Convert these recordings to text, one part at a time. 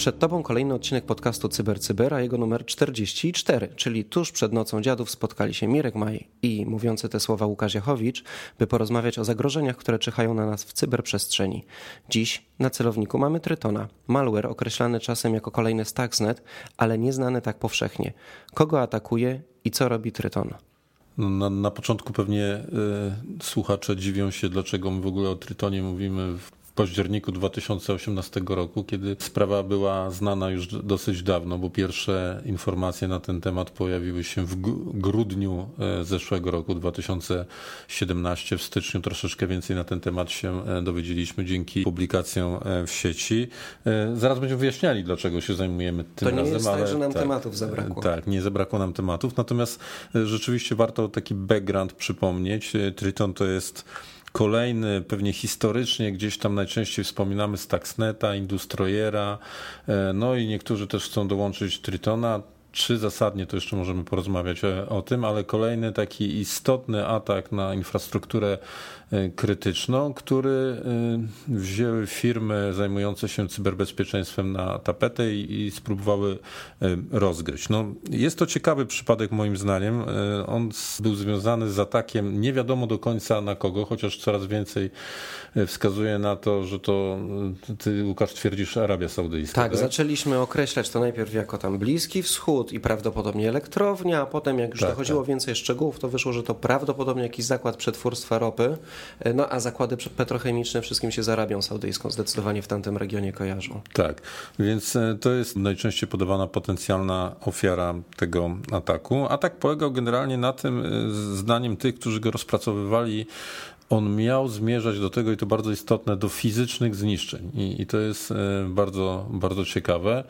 Przed Tobą kolejny odcinek podcastu CyberCyber, a jego numer 44, czyli tuż przed nocą dziadów spotkali się Mirek Maj i mówiący te słowa Łukasz Jachowicz, by porozmawiać o zagrożeniach, które czyhają na nas w cyberprzestrzeni. Dziś na celowniku mamy Trytona, malware określany czasem jako kolejny Stuxnet, ale nieznany tak powszechnie. Kogo atakuje i co robi Tryton? No, na, na początku pewnie y, słuchacze dziwią się, dlaczego my w ogóle o Trytonie mówimy w październiku 2018 roku, kiedy sprawa była znana już dosyć dawno, bo pierwsze informacje na ten temat pojawiły się w grudniu e, zeszłego roku 2017. W styczniu troszeczkę więcej na ten temat się e, dowiedzieliśmy dzięki publikacjom e, w sieci. Zaraz będziemy wyjaśniali, dlaczego się zajmujemy tym. To nie razem, jest tak, ale tak, że nam tak, tematów zabrakło. Tak, nie zabrakło nam tematów. Natomiast rzeczywiście warto taki background przypomnieć. Triton to jest Kolejny, pewnie historycznie, gdzieś tam najczęściej wspominamy Stuxneta, Industrojera, e, no i niektórzy też chcą dołączyć Tritona. Czy zasadnie to jeszcze możemy porozmawiać o, o tym, ale kolejny taki istotny atak na infrastrukturę E, krytyczną, który e, wzięły firmy zajmujące się cyberbezpieczeństwem na tapetę i, i spróbowały e, rozgryźć. No, jest to ciekawy przypadek moim zdaniem. On był związany z atakiem nie wiadomo do końca na kogo, chociaż coraz więcej wskazuje na to, że to ty Łukasz twierdzisz Arabia Saudyjska. Tak, tak? zaczęliśmy określać to najpierw jako tam Bliski Wschód i prawdopodobnie elektrownia, a potem jak już tak, dochodziło tak. więcej szczegółów, to wyszło, że to prawdopodobnie jakiś zakład przetwórstwa ropy. No a zakłady petrochemiczne wszystkim się z Arabią Saudyjską zdecydowanie w tamtym regionie kojarzą. Tak, więc e, to jest najczęściej podawana potencjalna ofiara tego ataku. Atak polegał generalnie na tym, e, zdaniem tych, którzy go rozpracowywali, on miał zmierzać do tego, i to bardzo istotne, do fizycznych zniszczeń. I, i to jest e, bardzo, bardzo ciekawe.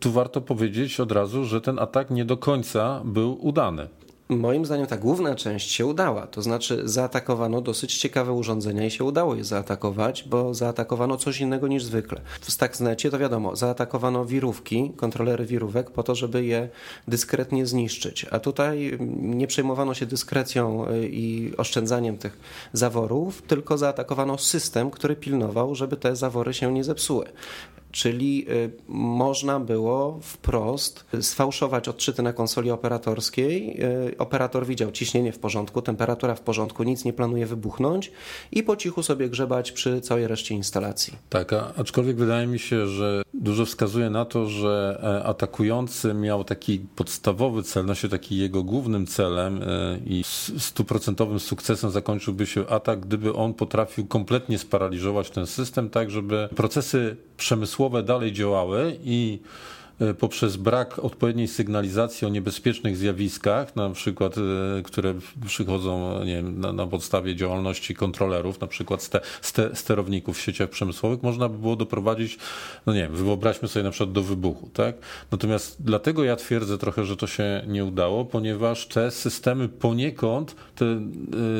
Tu warto powiedzieć od razu, że ten atak nie do końca był udany. Moim zdaniem ta główna część się udała, to znaczy zaatakowano dosyć ciekawe urządzenia i się udało je zaatakować, bo zaatakowano coś innego niż zwykle. W Stuxnecie to wiadomo, zaatakowano wirówki, kontrolery wirówek po to, żeby je dyskretnie zniszczyć, a tutaj nie przejmowano się dyskrecją y, i oszczędzaniem tych zaworów, tylko zaatakowano system, który pilnował, żeby te zawory się nie zepsuły czyli y, można było wprost sfałszować odczyty na konsoli operatorskiej. Y, operator widział ciśnienie w porządku, temperatura w porządku, nic nie planuje wybuchnąć i po cichu sobie grzebać przy całej reszcie instalacji. Tak, aczkolwiek wydaje mi się, że dużo wskazuje na to, że e, atakujący miał taki podstawowy cel, no się taki jego głównym celem e, i stuprocentowym sukcesem zakończyłby się atak, gdyby on potrafił kompletnie sparaliżować ten system, tak żeby procesy przemysłowe dalej działały i poprzez brak odpowiedniej sygnalizacji o niebezpiecznych zjawiskach, na przykład, e, które przychodzą nie wiem, na, na, podstawie działalności kontrolerów, na przykład ste, ste, sterowników w sieciach przemysłowych, można by było doprowadzić, no nie wiem, wyobraźmy sobie na przykład do wybuchu, tak? Natomiast dlatego ja twierdzę trochę, że to się nie udało, ponieważ te systemy poniekąd, te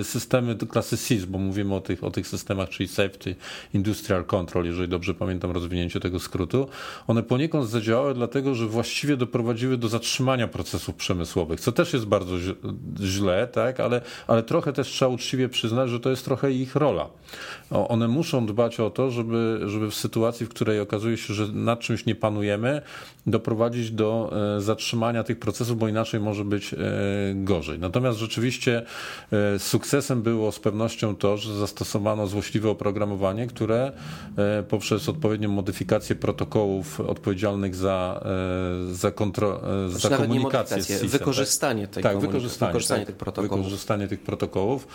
e, systemy klasy SIS, bo mówimy o tych, o tych systemach, czyli Safety Industrial Control, jeżeli dobrze pamiętam rozwinięcie tego skrótu, one poniekąd zadziałały dlatego, że właściwie doprowadziły do zatrzymania procesów przemysłowych, co też jest bardzo źle, tak? ale, ale trochę też trzeba uczciwie przyznać, że to jest trochę ich rola. One muszą dbać o to, żeby, żeby w sytuacji, w której okazuje się, że nad czymś nie panujemy, doprowadzić do e, zatrzymania tych procesów, bo inaczej może być e, gorzej. Natomiast rzeczywiście e, sukcesem było z pewnością to, że zastosowano złośliwe oprogramowanie, które poprzez odpowiednią modyfikację protokołów odpowiedzialnych za E, za, kontro, e, znaczy za komunikację z CISem, wykorzystanie, tej tak, wykorzystanie, wykorzystanie tak, tych protokołów. Wykorzystanie tych protokołów.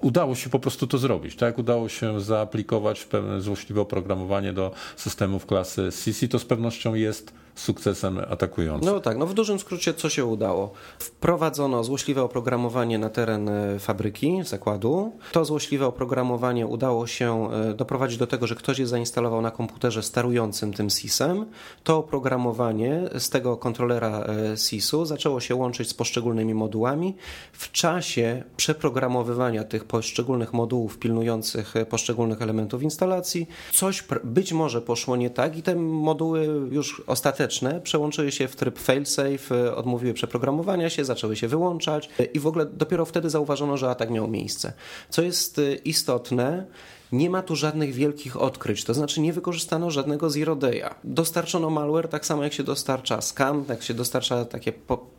Udało się po prostu to zrobić. Tak? Udało się zaaplikować pewne złośliwe oprogramowanie do systemów klasy CC. To z pewnością jest sukcesem atakującym. No tak, no w dużym skrócie co się udało? Wprowadzono złośliwe oprogramowanie na teren e, fabryki, zakładu. To złośliwe oprogramowanie udało się e, doprowadzić do tego, że ktoś je zainstalował na komputerze sterującym tym SIS-em. To oprogramowanie z tego kontrolera SIS-u zaczęło się łączyć z poszczególnymi modułami. W czasie przeprogramowywania tych poszczególnych modułów pilnujących poszczególnych elementów instalacji, coś być może poszło nie tak i te moduły już ostateczne przełączyły się w tryb failsafe, odmówiły przeprogramowania się, zaczęły się wyłączać i w ogóle dopiero wtedy zauważono, że atak miał miejsce. Co jest istotne, nie ma tu żadnych wielkich odkryć, to znaczy nie wykorzystano żadnego zero day'a. Dostarczono malware tak samo jak się dostarcza scam, jak się dostarcza takie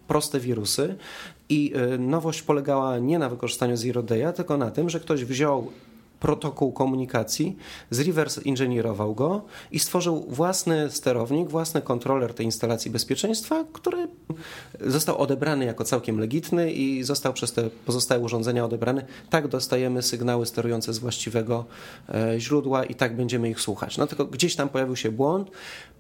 proste wirusy i nowość polegała nie na wykorzystaniu zero day'a, tylko na tym, że ktoś wziął protokół komunikacji, zreverse inżynierował go i stworzył własny sterownik, własny kontroler tej instalacji bezpieczeństwa, który został odebrany jako całkiem legitny i został przez te pozostałe urządzenia odebrany. Tak dostajemy sygnały sterujące z właściwego e, źródła i tak będziemy ich słuchać. No tylko gdzieś tam pojawił się błąd,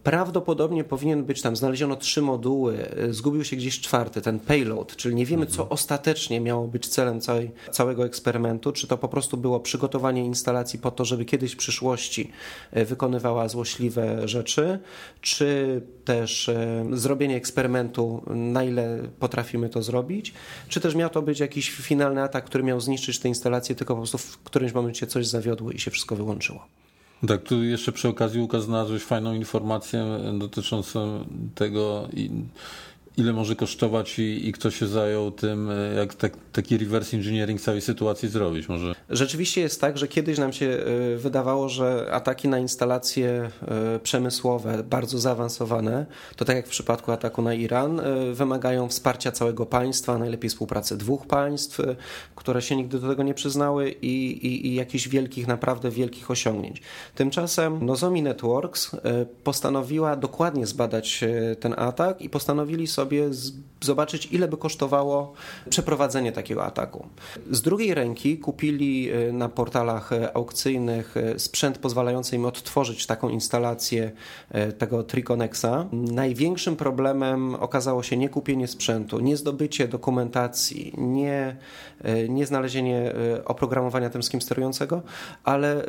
Prawdopodobnie powinien być tam, znaleziono trzy moduły, e, zgubił się gdzieś czwarty, ten payload, czyli nie wiemy, co mhm. ostatecznie miało być celem całej, całego eksperymentu, czy to po prostu było przygotowanie instalacji po to, żeby kiedyś w przyszłości e, wykonywała złośliwe rzeczy, czy też e, zrobienie eksperymentu, na ile potrafimy to zrobić, czy też miał to być jakiś finalny atak, który miał zniszczyć te instalacje, tylko po prostu w którymś momencie coś zawiodło i się wszystko wyłączyło. Tak, tu jeszcze przy okazji znalazłeś fajną informację dotyczącą tego, ile może kosztować i, i, kto się zajął tym, e, jak tak, taki reverse engineering całej sytuacji zrobić może. Rzeczywiście jest tak, że kiedyś nam się e, wydawało, że ataki na instalacje e, przemysłowe, bardzo zaawansowane, to tak jak w przypadku ataku na Iran, wymagają wsparcia całego państwa, najlepiej współpracy dwóch państw, które się nigdy do tego nie przyznały i, i, i jakichś wielkich, naprawdę wielkich osiągnięć. Tymczasem Nozomi Networks postanowiła dokładnie zbadać ten atak i postanowili sobie sobie zobaczyć, ile by kosztowało przeprowadzenie takiego ataku. Z drugiej ręki kupili e, na portalach e, aukcyjnych e, sprzęt pozwalający im odtworzyć taką instalację tego Triconexa. Największym problemem okazało się nie kupienie sprzętu, nie zdobycie dokumentacji, nie, nie znalezienie oprogramowania tym sterującego, ale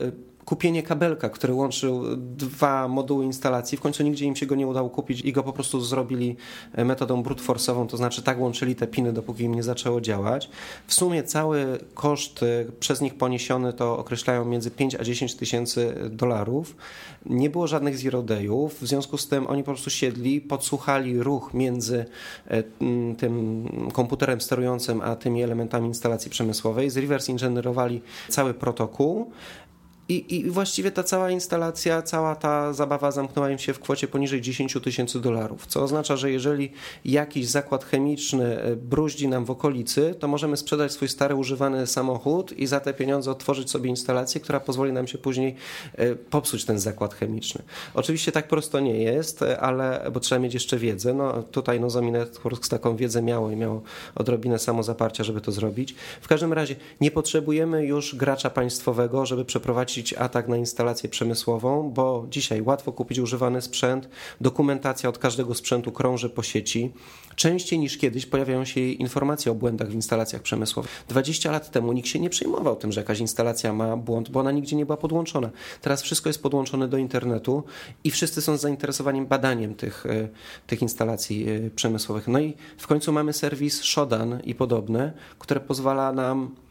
kupienie kabelka, który łączył dwa moduły instalacji. W końcu nigdzie im się go nie udało kupić i go po prostu zrobili e, metodą brute to znaczy tak łączyli te piny, dopóki im nie zaczęło działać. W sumie cały koszt e, przez nich poniesiony to określają między 5 a 10 tysięcy dolarów. Nie było żadnych zero dayów, w związku z tym oni po prostu siedli, podsłuchali ruch między e, tym komputerem sterującym a tymi elementami instalacji przemysłowej, zreverse inżynierowali cały protokół, i, I właściwie ta cała instalacja, cała ta zabawa zamknęła im się w kwocie poniżej 10 tysięcy dolarów, co oznacza, że jeżeli jakiś zakład chemiczny e, bruździ nam w okolicy, to możemy sprzedać swój stary używany samochód i za te pieniądze otworzyć sobie instalację, która pozwoli nam się później e, popsuć ten zakład chemiczny. Oczywiście tak prosto nie jest, e, ale bo trzeba mieć jeszcze wiedzę. No, tutaj Nozomi Networks taką wiedzę miało i miało odrobinę samozaparcia, żeby to zrobić. W każdym razie nie potrzebujemy już gracza państwowego, żeby przeprowadzić atak na instalację przemysłową, bo dzisiaj łatwo kupić używany sprzęt, dokumentacja od każdego sprzętu krąży po sieci. Częściej niż kiedyś pojawiają się informacje o błędach w instalacjach przemysłowych. 20 lat temu nikt się nie przejmował tym, że jakaś instalacja ma błąd, bo ona nigdzie nie była podłączona. Teraz wszystko jest podłączone do internetu i wszyscy są zainteresowani badaniem tych, e, tych instalacji e, przemysłowych. No i w końcu mamy serwis Shodan i podobne, które pozwala nam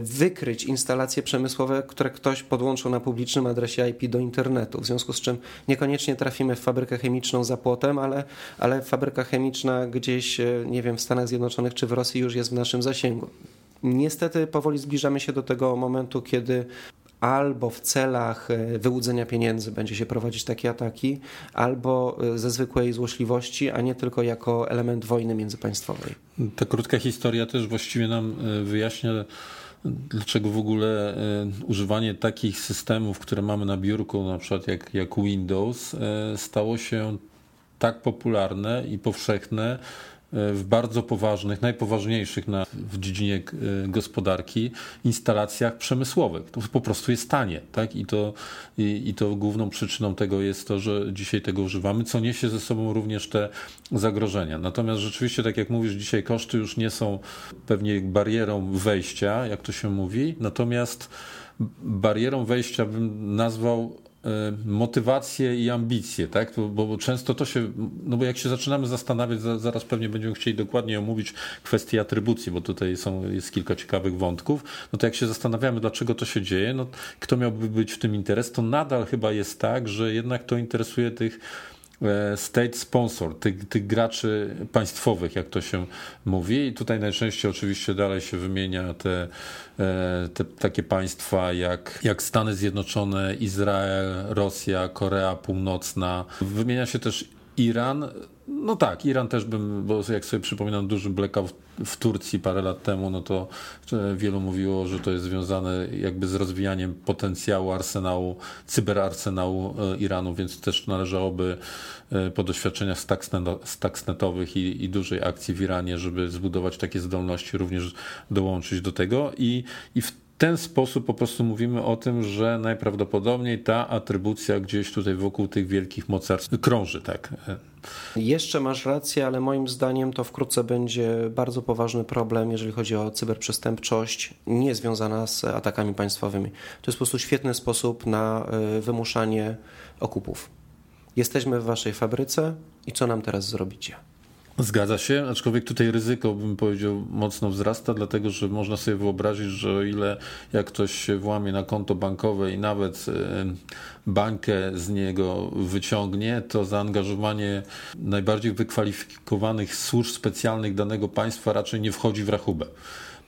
wykryć instalacje przemysłowe, które ktoś podłączył na publicznym adresie IP do internetu. W związku z czym niekoniecznie trafimy w fabrykę chemiczną za płotem, ale, ale fabryka chemiczna gdzieś, e, nie wiem, w Stanach Zjednoczonych czy w Rosji już jest w naszym zasięgu. Niestety powoli zbliżamy się do tego momentu, kiedy albo w celach e, wyłudzenia pieniędzy będzie się prowadzić takie ataki, albo ze zwykłej złośliwości, a nie tylko jako element wojny międzypaństwowej. Ta krótka historia też właściwie nam wyjaśnia dlaczego w ogóle e, używanie takich systemów, które mamy na biurku, na przykład jak, jak Windows, e, stało się tak popularne i powszechne w bardzo poważnych, najpoważniejszych na, w dziedzinie gospodarki instalacjach przemysłowych. To po prostu jest tanie, tak? I to, i, i to główną przyczyną tego jest to, że dzisiaj tego używamy, co niesie ze sobą również te zagrożenia. Natomiast rzeczywiście, tak jak mówisz, dzisiaj koszty już nie są pewnie barierą wejścia, jak to się mówi, natomiast barierą wejścia bym nazwał e, motywację i ambicje, tak? Bo, często to się, no bo jak się zaczynamy zastanawiać, zaraz pewnie będziemy chcieli dokładnie omówić kwestię atrybucji, bo tutaj są, jest kilka ciekawych wątków, no to jak się zastanawiamy, dlaczego to się dzieje, no kto miałby być w tym interes, to nadal chyba jest tak, że jednak to interesuje tych state sponsor, tych, tych graczy państwowych, jak to się mówi. I tutaj najczęściej oczywiście dalej się wymienia te, e, te takie państwa jak, jak Stany Zjednoczone, Izrael, Rosja, Korea Północna. Wymienia się też Iran. No tak, Iran też bym, bo jak sobie przypominam duży blackout w Turcji parę lat temu, no to e, wielu mówiło, że to jest związane jakby z rozwijaniem potencjału arsenału, cyberarsenału e, Iranu, więc też należałoby e, po doświadczeniach Stuxnetowych i, i dużej akcji w Iranie, żeby zbudować takie zdolności, również dołączyć do tego i, i w ten sposób po prostu mówimy o tym, że najprawdopodobniej ta atrybucja gdzieś tutaj wokół tych wielkich mocarstw krąży, tak. Jeszcze masz rację, ale moim zdaniem to wkrótce będzie bardzo poważny problem, jeżeli chodzi o cyberprzestępczość nie związana z atakami państwowymi. To jest po prostu świetny sposób na e, wymuszanie okupów. Jesteśmy w waszej fabryce i co nam teraz zrobicie? Zgadza się, aczkolwiek tutaj ryzyko, bym powiedział, mocno wzrasta, dlatego że można sobie wyobrazić, że o ile jak ktoś się włamie na konto bankowe i nawet e, bankę z niego wyciągnie, to zaangażowanie najbardziej wykwalifikowanych służb specjalnych danego państwa raczej nie wchodzi w rachubę.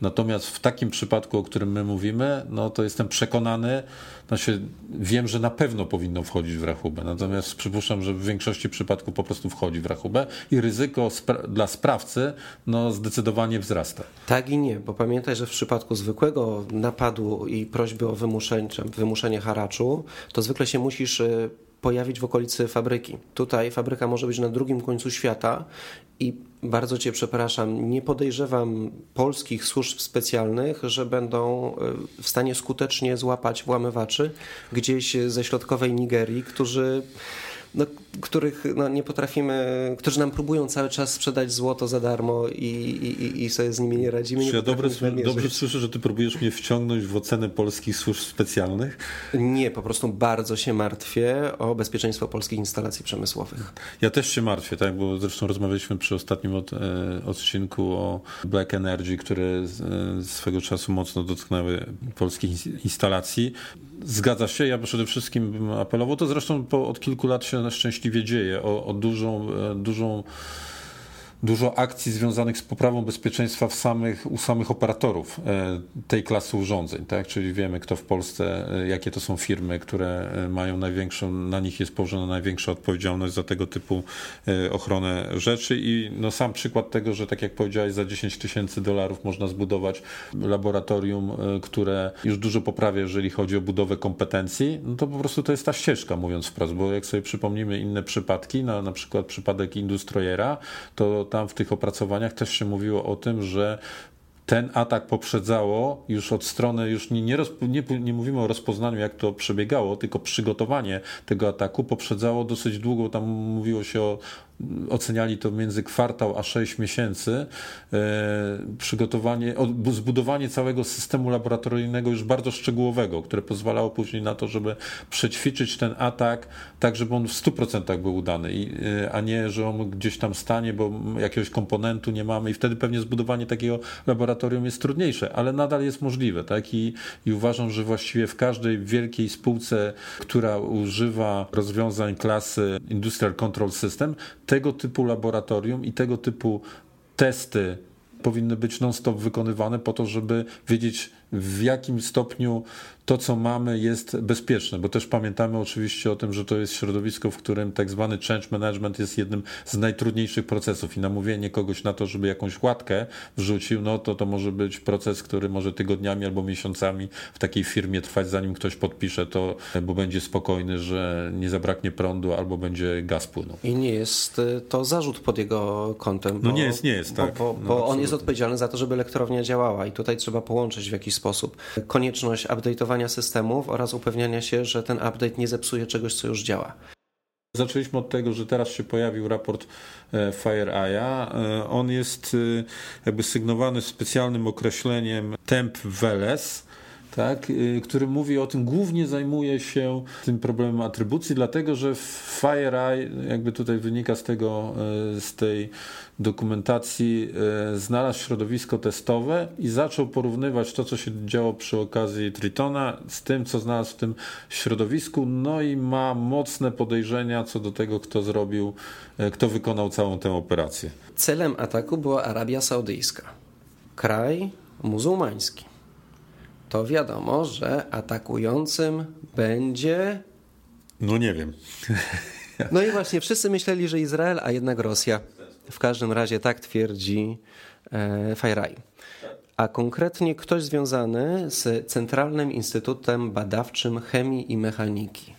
Natomiast w takim przypadku, o którym my mówimy, no to jestem przekonany, znaczy wiem, że na pewno powinno wchodzić w rachubę. Natomiast przypuszczam, że w większości przypadków po prostu wchodzi w rachubę i ryzyko spra dla sprawcy no, zdecydowanie wzrasta. Tak i nie, bo pamiętaj, że w przypadku zwykłego napadu i prośby o wymuszenie, wymuszenie haraczu, to zwykle się musisz y, pojawić w okolicy fabryki. Tutaj fabryka może być na drugim końcu świata i bardzo Cię przepraszam, nie podejrzewam polskich służb specjalnych, że będą e, w stanie skutecznie złapać włamywaczy gdzieś ze środkowej Nigerii, którzy no, których no, nie potrafimy, którzy nam próbują cały czas sprzedać złoto za darmo i, i, i sobie z nimi nie radzimy. Nie ja dobrze, dobrze słyszę, że ty próbujesz mnie wciągnąć w ocenę polskich służb specjalnych? Nie, po prostu bardzo się martwię o bezpieczeństwo polskich instalacji przemysłowych. Ja też się martwię, tak, bo zresztą rozmawialiśmy przy ostatnim od, e, odcinku o Black Energy, które e, swego czasu mocno dotknęły polskich instalacji. Zgadza się, ja przede wszystkim bym apelował, to zresztą po, od kilku lat się szczęśliwie dzieje, o, o dużą, e, dużą dużo akcji związanych z poprawą bezpieczeństwa w samych, u samych operatorów e, tej klasy urządzeń, tak? Czyli wiemy, kto w Polsce, e, jakie to są firmy, które e, mają największą, na nich jest położona największa odpowiedzialność za tego typu ochronę rzeczy i no sam przykład tego, że tak jak powiedziałeś, za 10 tysięcy dolarów można zbudować laboratorium, które już dużo poprawia, jeżeli chodzi o budowę kompetencji, no to po prostu to jest ta ścieżka, mówiąc wprost, bo jak sobie przypomnimy inne przypadki, na, na przykład przypadek Industrojera, to tam w tych opracowaniach też się mówiło o tym, że ten atak poprzedzało już od strony, już nie, nie, nie, nie, mówimy o rozpoznaniu, jak to przebiegało, tylko przygotowanie tego ataku poprzedzało dosyć długo, tam mówiło się o oceniali to między kwartał a 6 miesięcy, e, przygotowanie, zbudowanie całego systemu laboratoryjnego już bardzo szczegółowego, które pozwalało później na to, żeby przećwiczyć ten atak tak, żeby on w 100% był udany, e, a nie, że on gdzieś tam stanie, bo jakiegoś komponentu nie mamy i wtedy pewnie zbudowanie takiego laboratorium jest trudniejsze, ale nadal jest możliwe, tak? I, i uważam, że właściwie w każdej wielkiej spółce, która używa rozwiązań klasy Industrial Control System, tego typu laboratorium i tego typu testy powinny być non-stop wykonywane po to, żeby wiedzieć, w jakim stopniu to, co mamy, jest bezpieczne, bo też pamiętamy oczywiście o tym, że to jest środowisko, w którym tak zwany change management jest jednym z najtrudniejszych procesów i namówienie kogoś na to, żeby jakąś łatkę wrzucił, no to to może być proces, który może tygodniami albo miesiącami w takiej firmie trwać, zanim ktoś podpisze to, bo będzie spokojny, że nie zabraknie prądu albo będzie gaz płynął. I nie jest y, to zarzut pod jego kątem. No bo, no nie jest, nie jest, tak. Bo, bo, no, bo on jest odpowiedzialny za to, żeby elektrownia działała i tutaj trzeba połączyć w jakiś sposób konieczność update'owania systemów oraz upewniania się, że ten update nie zepsuje czegoś, co już działa. Zaczęliśmy od tego, że teraz się pojawił raport e, FireEye. E, on jest e, jakby sygnowany specjalnym określeniem temp Veles tak, który mówi o tym, głównie zajmuje się tym problemem atrybucji, dlatego że FireEye, jakby tutaj wynika z tego, y, z tej dokumentacji, y, znalazł środowisko testowe i zaczął porównywać to, co się działo przy okazji Tritona z tym, co znalazł w tym środowisku, no i ma mocne podejrzenia co do tego, kto zrobił, kto wykonał całą tę operację. Celem ataku była Arabia Saudyjska, kraj muzułmański to wiadomo, że atakującym będzie. No nie wiem. No i właśnie wszyscy myśleli, że Izrael, a jednak Rosja. W każdym razie tak twierdzi e, Fajraj. A konkretnie ktoś związany z Centralnym Instytutem Badawczym Chemii i Mechaniki.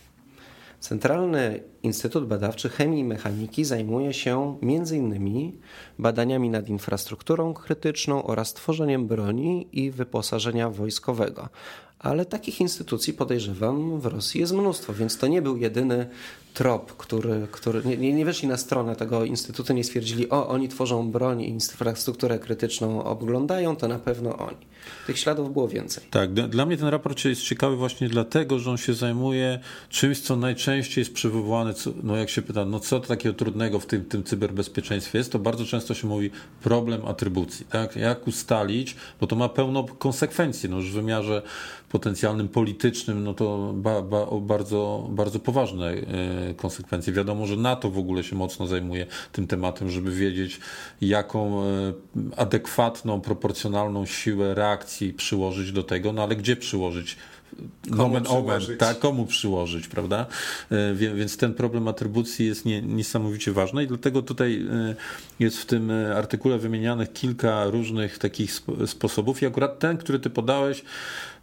Centralny Instytut Badawczy Chemii i Mechaniki zajmuje się m.in. badaniami nad infrastrukturą krytyczną oraz tworzeniem broni i wyposażenia wojskowego. Ale takich instytucji podejrzewam w Rosji jest mnóstwo, więc to nie był jedyny trop, który, który nie, nie weszli na stronę tego instytutu, nie stwierdzili, o, oni tworzą broń infrastrukturę krytyczną oglądają, to na pewno oni. Tych śladów było więcej. Tak, dla mnie ten raport jest ciekawy właśnie dlatego, że on się zajmuje czymś, co najczęściej jest przywoływane, no jak się pyta, no co takiego trudnego w tym, tym cyberbezpieczeństwie jest, to bardzo często się mówi problem atrybucji, tak? Jak ustalić, bo to ma pełno konsekwencji, no już w wymiarze potencjalnym politycznym, no to ba, ba, bardzo, bardzo poważne e, konsekwencje. Wiadomo, że NATO w ogóle się mocno zajmuje tym tematem, żeby wiedzieć, jaką e, adekwatną, proporcjonalną siłę reakcji przyłożyć do tego, no ale gdzie przyłożyć? Nomen omen, tak, komu przyłożyć, prawda? E, więc ten problem atrybucji jest nie, niesamowicie ważny i dlatego tutaj jest w tym artykule wymienianych kilka różnych takich sposobów i akurat ten, który ty podałeś,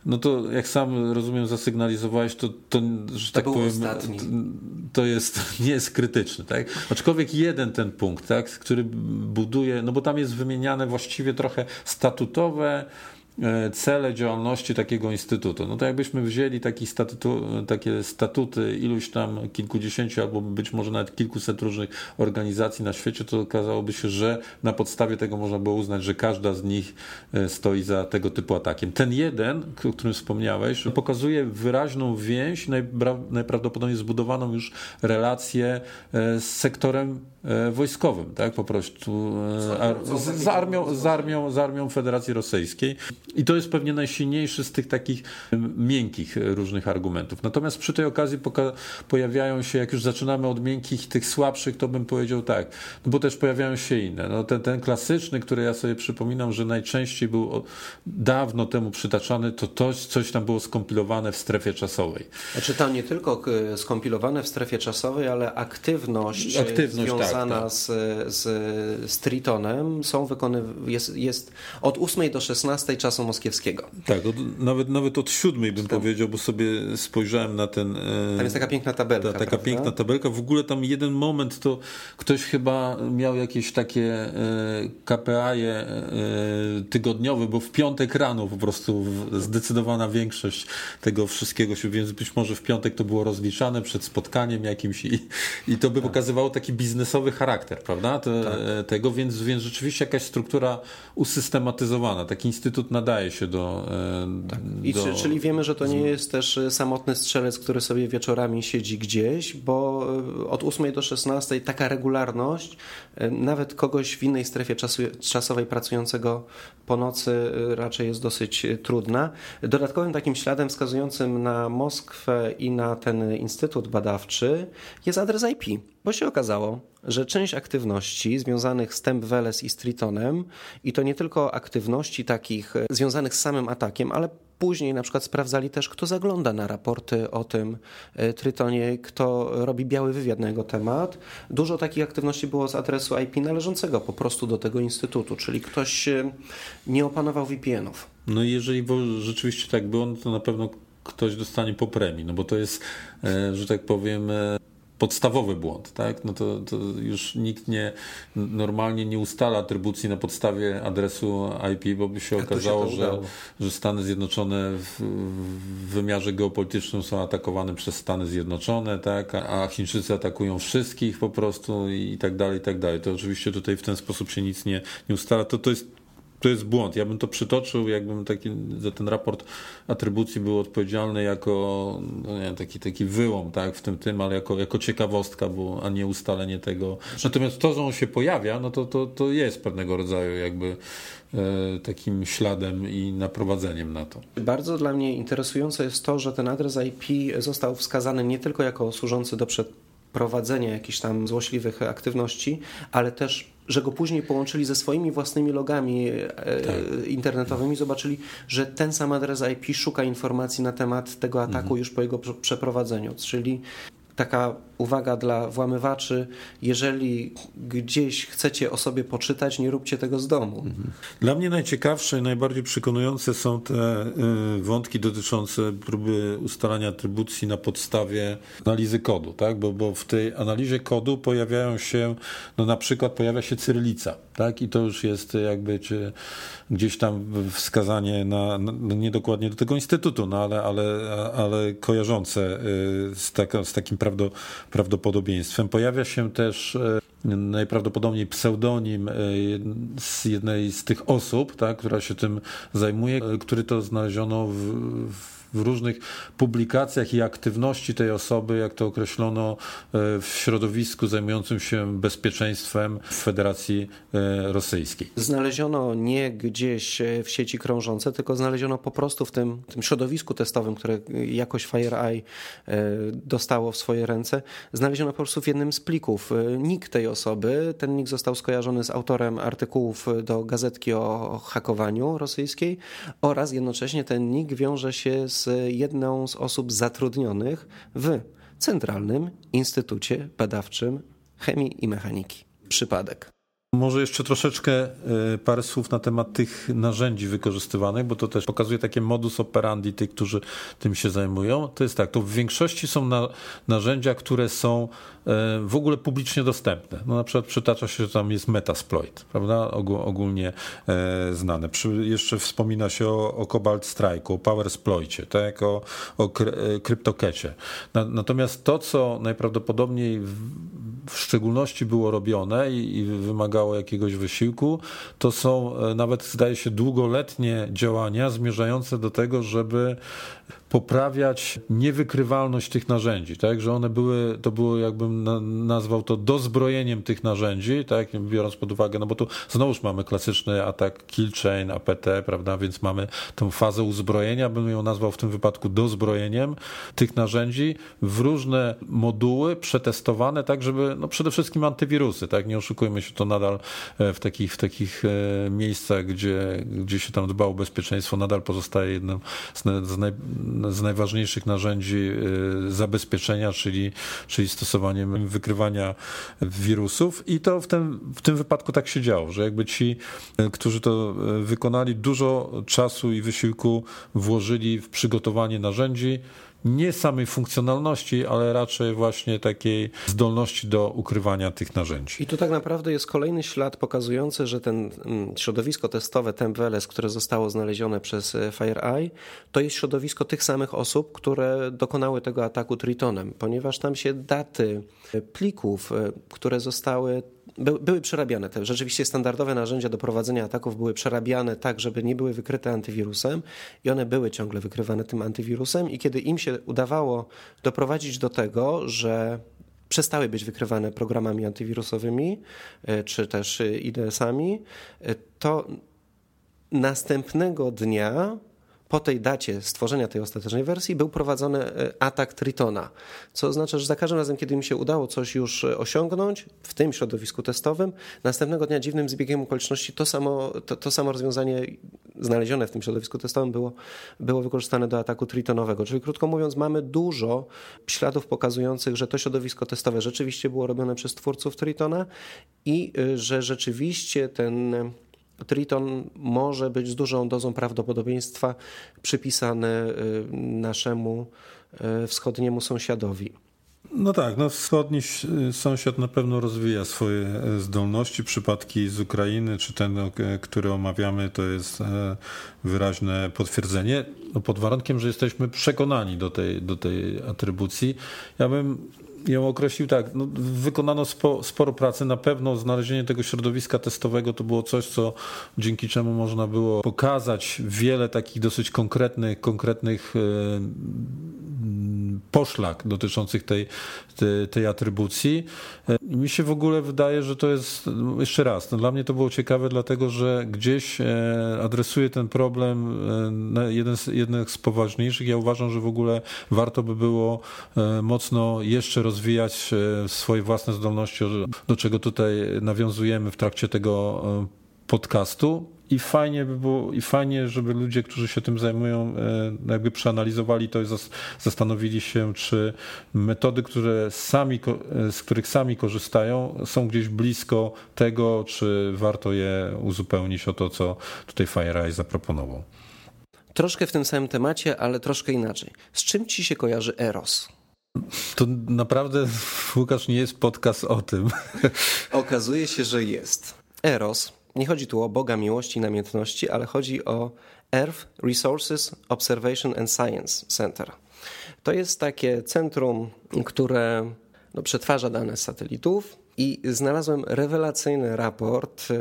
no to jak sam rozumiem, zasygnalizowałeś, to, to że to tak powiem, ostatni. to jest, nie jest krytyczny, tak? Aczkolwiek jeden ten punkt, tak, który buduje, no bo tam jest wymieniane właściwie trochę statutowe, cele działalności takiego instytutu. No to jakbyśmy wzięli taki statutu, takie statuty iluś tam kilkudziesięciu albo być może nawet kilkuset różnych organizacji na świecie, to okazałoby się, że na podstawie tego można było uznać, że każda z nich e, stoi za tego typu atakiem. Ten jeden, o którym wspomniałeś, pokazuje wyraźną więź, najprawdopodobniej zbudowaną już relację e, z sektorem wojskowym, tak, po prostu z, armią, z, armią, z armią Federacji Rosyjskiej. I to jest pewnie najsilniejszy z tych takich miękkich różnych argumentów. Natomiast przy tej okazji pojawiają się, jak już zaczynamy od miękkich, tych słabszych, to bym powiedział tak, no bo też pojawiają się inne. No ten, ten klasyczny, który ja sobie przypominam, że najczęściej był dawno temu przytaczany, to coś, coś tam było skompilowane w strefie czasowej. Znaczy tam nie tylko skompilowane w strefie czasowej, ale aktywność, aktywność związana tak, tak. Z, z, z Tritonem są wykonywane, jest, jest od 8 do 16 czasu moskiewskiego. Tak, od, nawet, nawet od siódmej bym tam, powiedział, bo sobie spojrzałem na ten... E, tam jest taka piękna tabelka. Ta, taka prawda? piękna tabelka. W ogóle tam jeden moment to ktoś chyba miał jakieś takie e, KPI-e e, tygodniowe, bo w piątek rano po prostu zdecydowana większość tego wszystkiego się, więc być może w piątek to było rozliczane przed spotkaniem jakimś i, i to by tak. pokazywało taki biznesowy charakter, prawda? Te, tak. Tego, więc, więc rzeczywiście jakaś struktura usystematyzowana, taki instytut nadaje się do. E, tak. I do... czyli wiemy, że to nie jest też e, samotny strzelec, który sobie wieczorami siedzi gdzieś, bo e, od 8 do 16 taka regularność, nawet kogoś w innej strefie czasu, czasowej pracującego po nocy raczej jest dosyć trudna. Dodatkowym takim śladem wskazującym na Moskwę i na ten instytut badawczy jest adres IP, bo się okazało, że część aktywności związanych z Temp Veles i Tritonem, i to nie tylko aktywności takich e, związanych z samym atakiem, ale Później na przykład sprawdzali też, kto zagląda na raporty o tym e, Trytonie, kto robi biały wywiad na jego temat. Dużo takich aktywności było z adresu IP należącego po prostu do tego instytutu, czyli ktoś e, nie opanował VPN-ów. No i jeżeli rzeczywiście tak było, no to na pewno ktoś dostanie po premii, no bo to jest, że tak powiem, podstawowy błąd, tak? No to, to, już nikt nie normalnie nie ustala atrybucji na podstawie adresu IP, bo by się okazało, się że, że Stany Zjednoczone w, w, wymiarze geopolitycznym są atakowane przez Stany Zjednoczone, tak? A Chińczycy atakują wszystkich po prostu i tak dalej, i tak dalej. To oczywiście tutaj w ten sposób się nic nie, nie ustala. To, to jest to jest błąd. Ja bym to przytoczył, jakbym taki, za ten raport atrybucji był odpowiedzialny jako no nie, taki, taki wyłom tak, w tym tym, ale jako, jako ciekawostka, bo, a nie ustalenie tego. Natomiast to, że on się pojawia, no to, to, to jest pewnego rodzaju jakby e, takim śladem i naprowadzeniem na to. Bardzo dla mnie interesujące jest to, że ten adres IP został wskazany nie tylko jako służący do przeprowadzenia jakichś tam złośliwych aktywności, ale też że go później połączyli ze swoimi własnymi logami e, tak. internetowymi, zobaczyli, że ten sam adres IP szuka informacji na temat tego ataku mhm. już po jego przeprowadzeniu. Czyli taka uwaga dla włamywaczy, jeżeli gdzieś chcecie o sobie poczytać, nie róbcie tego z domu. Mhm. Dla mnie najciekawsze i najbardziej przekonujące są te y, wątki dotyczące próby ustalania atrybucji na podstawie analizy kodu, tak? bo, bo w tej analizie kodu pojawiają się, no na przykład pojawia się cyrylica, tak? i to już jest jakby czy, gdzieś tam wskazanie na, no nie dokładnie do tego instytutu, no ale, ale, ale kojarzące y, z, z takim prawdo, prawdopodobieństwem. Pojawia się też e, najprawdopodobniej pseudonim e, z jednej z tych osób, tak, która się tym zajmuje, e, który to znaleziono w, w w różnych publikacjach i aktywności tej osoby, jak to określono e, w środowisku zajmującym się bezpieczeństwem w Federacji e, Rosyjskiej. Znaleziono nie gdzieś e, w sieci krążące, tylko znaleziono po prostu w tym, tym środowisku testowym, które jakoś FireEye dostało w swoje ręce, znaleziono po prostu w jednym z plików nick tej osoby. Ten nick został skojarzony z autorem artykułów do gazetki o hakowaniu rosyjskiej oraz jednocześnie ten nick wiąże się z jedną z osób zatrudnionych w Centralnym Instytucie Badawczym Chemii i Mechaniki. Przypadek. Może jeszcze troszeczkę e, parę słów na temat tych narzędzi wykorzystywanych, bo to też pokazuje takie modus operandi tych, którzy tym się zajmują. To jest tak, to w większości są na, narzędzia, które są e, w ogóle publicznie dostępne. No na przykład przytacza się, że tam jest Metasploit, prawda? ogólnie e, znane. Przy, jeszcze wspomina się o, o Cobalt Strike'u, o Powersploicie, tak? o, o. Na, natomiast to, co najprawdopodobniej w szczególności było robione i, wymagało jakiegoś wysiłku, to są e, nawet zdaje się długoletnie działania zmierzające do tego, żeby poprawiać niewykrywalność tych narzędzi, tak, że one były, to było jakbym nazwał to dozbrojeniem tych narzędzi, tak, biorąc pod uwagę, no bo tu znowuż mamy klasyczny atak kill chain, APT, prawda, więc mamy tę fazę uzbrojenia, bym ją nazwał w tym wypadku dozbrojeniem tych narzędzi w różne moduły przetestowane, tak, żeby, no przede wszystkim antywirusy, tak, nie oszukujmy się, to nadal e, w takich, w takich e, miejscach, gdzie, gdzie się tam dba o bezpieczeństwo, nadal pozostaje jednym z, z naj, z najważniejszych narzędzi y, zabezpieczenia, czyli, czyli stosowaniem wykrywania wirusów. I to w tym, w tym wypadku tak się działo, że jakby ci, którzy to y, wykonali, dużo czasu i wysiłku włożyli w przygotowanie narzędzi, nie samej funkcjonalności, ale raczej właśnie takiej zdolności do ukrywania tych narzędzi. I tu tak naprawdę jest kolejny ślad pokazujący, że ten mm, środowisko testowe TempWLS, które zostało znalezione przez e, FireEye, to jest środowisko tych samych osób, które dokonały tego ataku Tritonem, ponieważ tam się daty plików, e, które zostały by, były przerabiane. Te rzeczywiście standardowe narzędzia do prowadzenia ataków były przerabiane tak, żeby nie były wykryte antywirusem i one były ciągle wykrywane tym antywirusem i kiedy im się udawało doprowadzić do tego, że przestały być wykrywane programami antywirusowymi e, czy też IDS-ami, e, to następnego dnia po tej dacie stworzenia tej ostatecznej wersji był prowadzony e, atak Tritona, co oznacza, że za każdym razem, kiedy mi się udało coś już e, osiągnąć w tym środowisku testowym, następnego dnia dziwnym zbiegiem okoliczności to samo, to, to samo rozwiązanie znalezione w tym środowisku testowym było, było wykorzystane do ataku Tritonowego. Czyli krótko mówiąc, mamy dużo śladów pokazujących, że to środowisko testowe rzeczywiście było robione przez twórców Tritona i e, że rzeczywiście ten Triton może być z dużą dozą prawdopodobieństwa przypisany y, naszemu y, wschodniemu sąsiadowi. No tak, no wschodni sąsiad na pewno rozwija swoje e, zdolności. Przypadki z Ukrainy, czy ten, który omawiamy, to jest e, wyraźne potwierdzenie, no pod warunkiem, że jesteśmy przekonani do tej, do tej atrybucji. Ja bym ją określił tak, no, wykonano spo, sporo pracy, na pewno znalezienie tego środowiska testowego to było coś, co dzięki czemu można było pokazać wiele takich dosyć konkretnych, konkretnych e, poszlak dotyczących tej, tej, tej atrybucji. E, mi się w ogóle wydaje, że to jest, jeszcze raz, no dla mnie to było ciekawe, dlatego że gdzieś e, adresuje ten problem jeden z, jeden z poważniejszych. Ja uważam, że w ogóle warto by było mocno jeszcze rozwijać e, swoje własne zdolności, do czego tutaj nawiązujemy w trakcie tego e, podcastu. I fajnie by było, i fajnie, żeby ludzie, którzy się tym zajmują, e, jakby przeanalizowali to i zastanowili się, czy metody, które sami, z których sami korzystają, są gdzieś blisko tego, czy warto je uzupełnić o to, co tutaj FireEye zaproponował. Troszkę w tym samym temacie, ale troszkę inaczej. Z czym ci się kojarzy Eros? To naprawdę, Łukasz, nie jest podcast o tym. Okazuje się, że jest. Eros. Nie chodzi tu o Boga miłości i namiętności, ale chodzi o Earth Resources Observation and Science Center. To jest takie centrum, które no, przetwarza dane z satelitów, i znalazłem rewelacyjny raport y,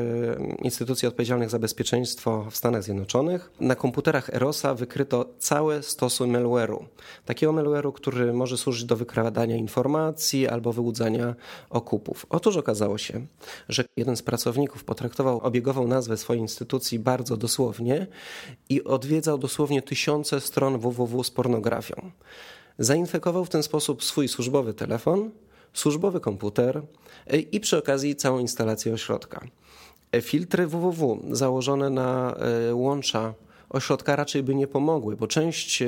instytucji odpowiedzialnych za bezpieczeństwo w Stanach Zjednoczonych. Na komputerach Erosa wykryto całe stosy malware'u. Takiego malware'u, który może służyć do wykradania informacji albo wyłudzania okupów. Otóż okazało się, że jeden z pracowników potraktował obiegową nazwę swojej instytucji bardzo dosłownie i odwiedzał dosłownie tysiące stron www z pornografią. Zainfekował w ten sposób swój służbowy telefon, służbowy komputer e, i przy okazji całą instalację ośrodka. E, filtry www założone na e, łącza ośrodka raczej by nie pomogły, bo część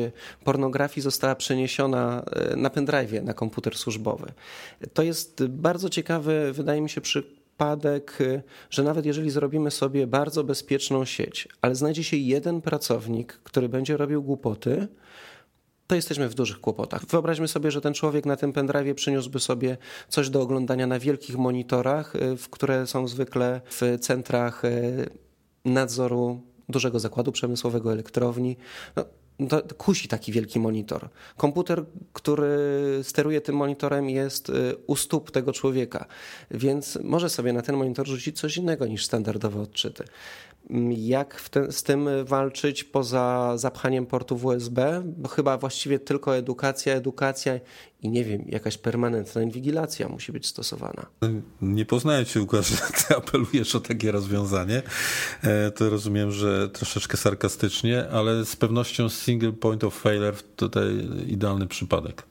pornografii została przeniesiona na pendrive, na komputer służbowy. To jest bardzo ciekawy, wydaje mi się, przypadek, że nawet jeżeli zrobimy sobie bardzo bezpieczną sieć, ale znajdzie się jeden pracownik, który będzie robił głupoty, to jesteśmy w dużych kłopotach. Wyobraźmy sobie, że ten człowiek na tym pendrive przyniósłby sobie coś do oglądania na wielkich monitorach, y, które są zwykle w centrach y, nadzoru dużego zakładu przemysłowego, elektrowni. No, kusi taki wielki monitor. Komputer, który steruje tym monitorem, jest y, u stóp tego człowieka, więc może sobie na ten monitor rzucić coś innego niż standardowe odczyty. Jak te, z tym walczyć poza zapchaniem portów USB? Bo chyba właściwie tylko edukacja, edukacja i nie wiem, jakaś permanentna inwigilacja musi być stosowana. Nie poznaję cię, Łukasz, ty apelujesz o takie rozwiązanie. E, to rozumiem, że troszeczkę sarkastycznie, ale z pewnością single point of failure tutaj idealny przypadek.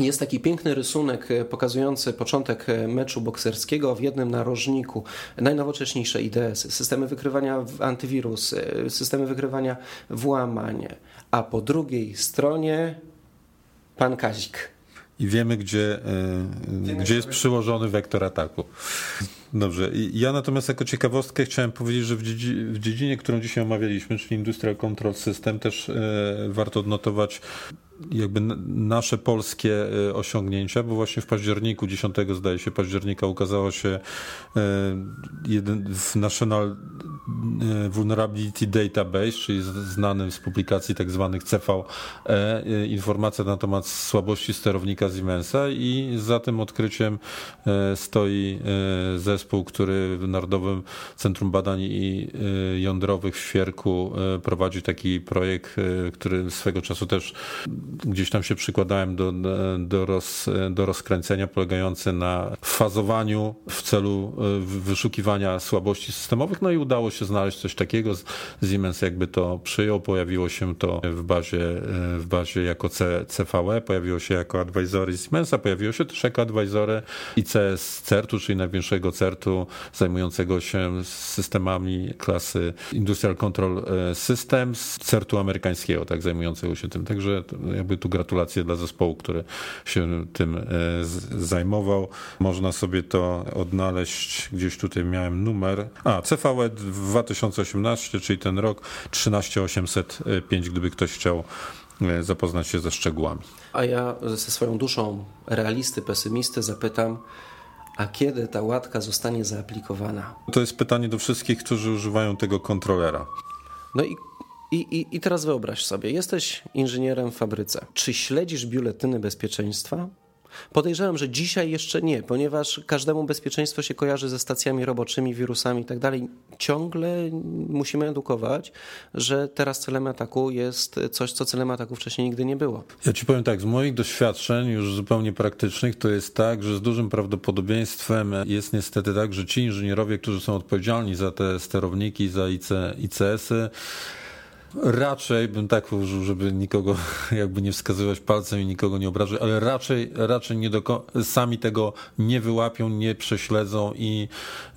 Jest taki piękny rysunek e, pokazujący początek e, meczu bokserskiego w jednym narożniku. Najnowocześniejsze IDS, systemy wykrywania antywirus, e, systemy wykrywania włamań, a po drugiej stronie pan Kazik. I wiemy, gdzie, wiemy, gdzie jest przyłożony wektor ataku. Dobrze. Ja natomiast jako ciekawostkę chciałem powiedzieć, że w, dziedzinie, którą dzisiaj omawialiśmy, czyli Industrial Control System, też warto odnotować jakby nasze polskie e, osiągnięcia, bo właśnie w październiku, 10 zdaje się października ukazało się e, jeden w National e, Vulnerability Database, czyli znanym z publikacji tak zwanych CVE, informacja na temat słabości sterownika Siemensa i za tym odkryciem stoi zespół, który w Narodowym Centrum Badań Jądrowych w Świerku prowadzi taki projekt, który swego czasu też gdzieś tam się przykładałem do, do, roz, do rozkręcenia polegające na fazowaniu w celu wyszukiwania słabości systemowych, no i udało się znaleźć coś takiego. Siemens jakby to przyjął, pojawiło się to w bazie, w bazie jako C, CVE, pojawiło się jako advisory Siemensa, pojawiło się też jako advisory ICS CERT-u, czyli największego CERT-u zajmującego się systemami klasy Industrial Control e, Systems, CERT-u amerykańskiego, tak, zajmującego się tym. Także jakby tu gratulacje dla zespołu, który się tym e, zajmował. Można sobie to odnaleźć, gdzieś tutaj miałem numer. A, CVE 2018, czyli ten rok 13805, gdyby ktoś chciał e, zapoznać się ze szczegółami. A ja ze swoją duszą realisty, pesymisty zapytam, a kiedy ta łatka zostanie zaaplikowana? To jest pytanie do wszystkich, którzy używają tego kontrolera. No i i, i, I teraz wyobraź sobie, jesteś inżynierem w fabryce. Czy śledzisz biuletyny bezpieczeństwa? Podejrzewam, że dzisiaj jeszcze nie, ponieważ każdemu bezpieczeństwo się kojarzy ze stacjami roboczymi, wirusami i tak. Ciągle musimy edukować, że teraz celem ataku jest coś, co celem ataku wcześniej nigdy nie było. Ja ci powiem tak, z moich doświadczeń już zupełnie praktycznych, to jest tak, że z dużym prawdopodobieństwem jest niestety tak, że ci inżynierowie, którzy są odpowiedzialni za te sterowniki, za IC, ICS-y, Raczej bym tak użył, żeby nikogo jakby nie wskazywać palcem i nikogo nie obrażać, ale raczej, raczej nie sami tego nie wyłapią, nie prześledzą i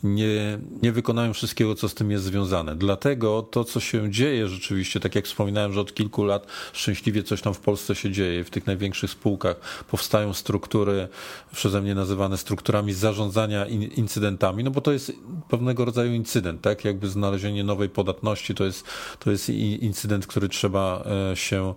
nie, nie wykonają wszystkiego, co z tym jest związane. Dlatego to, co się dzieje rzeczywiście, tak jak wspominałem, że od kilku lat szczęśliwie coś tam w Polsce się dzieje, w tych największych spółkach powstają struktury, przeze mnie nazywane strukturami zarządzania incydentami, no bo to jest pewnego rodzaju incydent, tak? Jakby znalezienie nowej podatności to jest, to jest incydent, który trzeba e, się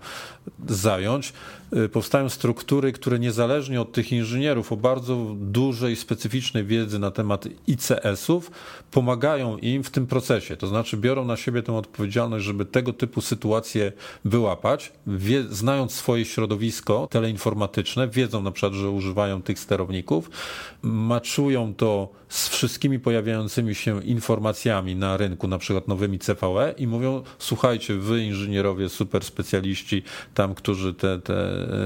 zająć. E, powstają struktury, które niezależnie od tych inżynierów o bardzo dużej, specyficznej wiedzy na temat ICS-ów pomagają im w tym procesie. To znaczy biorą na siebie tę odpowiedzialność, żeby tego typu sytuacje wyłapać, wie, znając swoje środowisko teleinformatyczne, wiedzą na przykład, że używają tych sterowników, maczują to z wszystkimi pojawiającymi się informacjami na rynku, na przykład nowymi CVE i mówią, słuchajcie, wy inżynierowie, super specjaliści tam, którzy te, te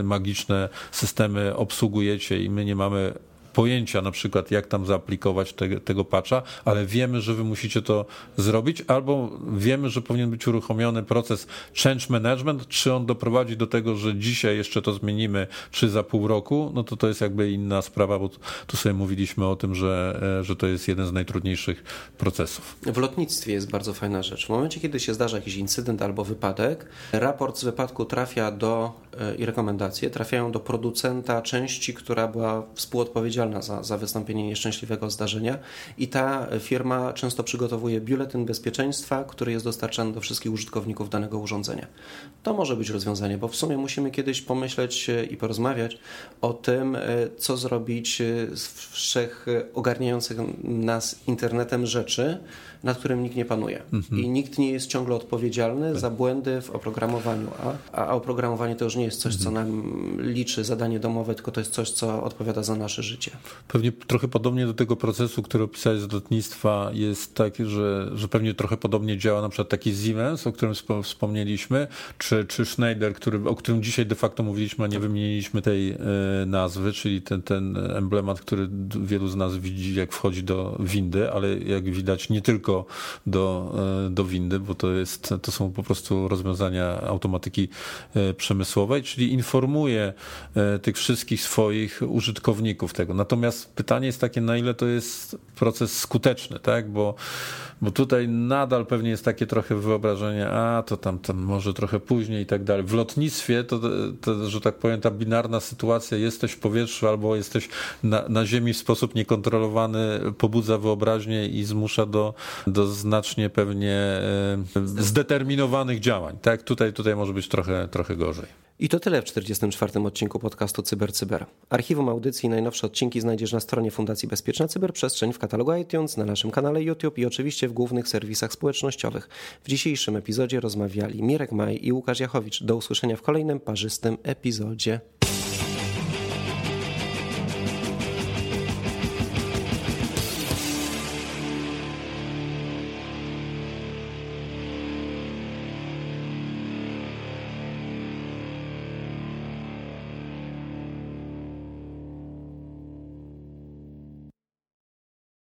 magiczne systemy obsługujecie i my nie mamy pojęcia na przykład, jak tam zaaplikować te, tego patcha, ale wiemy, że wy musicie to zrobić, albo wiemy, że powinien być uruchomiony proces change management, czy on doprowadzi do tego, że dzisiaj jeszcze to zmienimy, czy za pół roku, no to to jest jakby inna sprawa, bo tu sobie mówiliśmy o tym, że, e, że to jest jeden z najtrudniejszych procesów. W lotnictwie jest bardzo fajna rzecz. W momencie, kiedy się zdarza jakiś incydent albo wypadek, raport z wypadku trafia do e, i rekomendacje trafiają do producenta części, która była współodpowiedzialna za, za wystąpienie nieszczęśliwego zdarzenia i ta firma często przygotowuje biuletyn bezpieczeństwa, który jest dostarczany do wszystkich użytkowników danego urządzenia. To może być rozwiązanie, bo w sumie musimy kiedyś pomyśleć i porozmawiać o tym, e, co zrobić e, z wszech ogarniających nas internetem rzeczy, nad którym nikt nie panuje. Mhm. I nikt nie jest ciągle odpowiedzialny tak. za błędy w oprogramowaniu. A, a oprogramowanie to już nie jest coś, mhm. co nam liczy zadanie domowe, tylko to jest coś, co odpowiada za nasze życie. Pewnie trochę podobnie do tego procesu, który opisałeś z lotnictwa, jest tak, że, że pewnie trochę podobnie działa na przykład taki Siemens, o którym wspomnieliśmy, czy, czy Schneider, który, o którym dzisiaj de facto mówiliśmy, a nie wymieniliśmy tej e, nazwy, czyli ten, ten emblemat, który wielu z nas widzi, jak wchodzi do windy, ale jak widać nie tylko do, e, do windy, bo to, jest, to są po prostu rozwiązania automatyki e, przemysłowej, czyli informuje e, tych wszystkich swoich użytkowników tego. Natomiast pytanie jest takie, na ile to jest proces skuteczny, tak? Bo, bo tutaj nadal pewnie jest takie trochę wyobrażenie, a to tam, tam może trochę później i tak dalej. W lotnictwie to, to, że tak powiem, ta binarna sytuacja, jesteś w powietrzu albo jesteś na, na ziemi w sposób niekontrolowany, pobudza wyobraźnię i zmusza do, do znacznie pewnie e, zdeterminowanych działań. Tak, tutaj, tutaj może być trochę, trochę gorzej. I to tyle w 44. odcinku podcastu CyberCyber. Cyber. Archiwum audycji i najnowsze odcinki znajdziesz na stronie Fundacji Bezpieczna Cyberprzestrzeń, w katalogu iTunes, na naszym kanale YouTube i oczywiście w głównych serwisach społecznościowych. W dzisiejszym epizodzie rozmawiali Mirek Maj i Łukasz Jachowicz. Do usłyszenia w kolejnym parzystym epizodzie.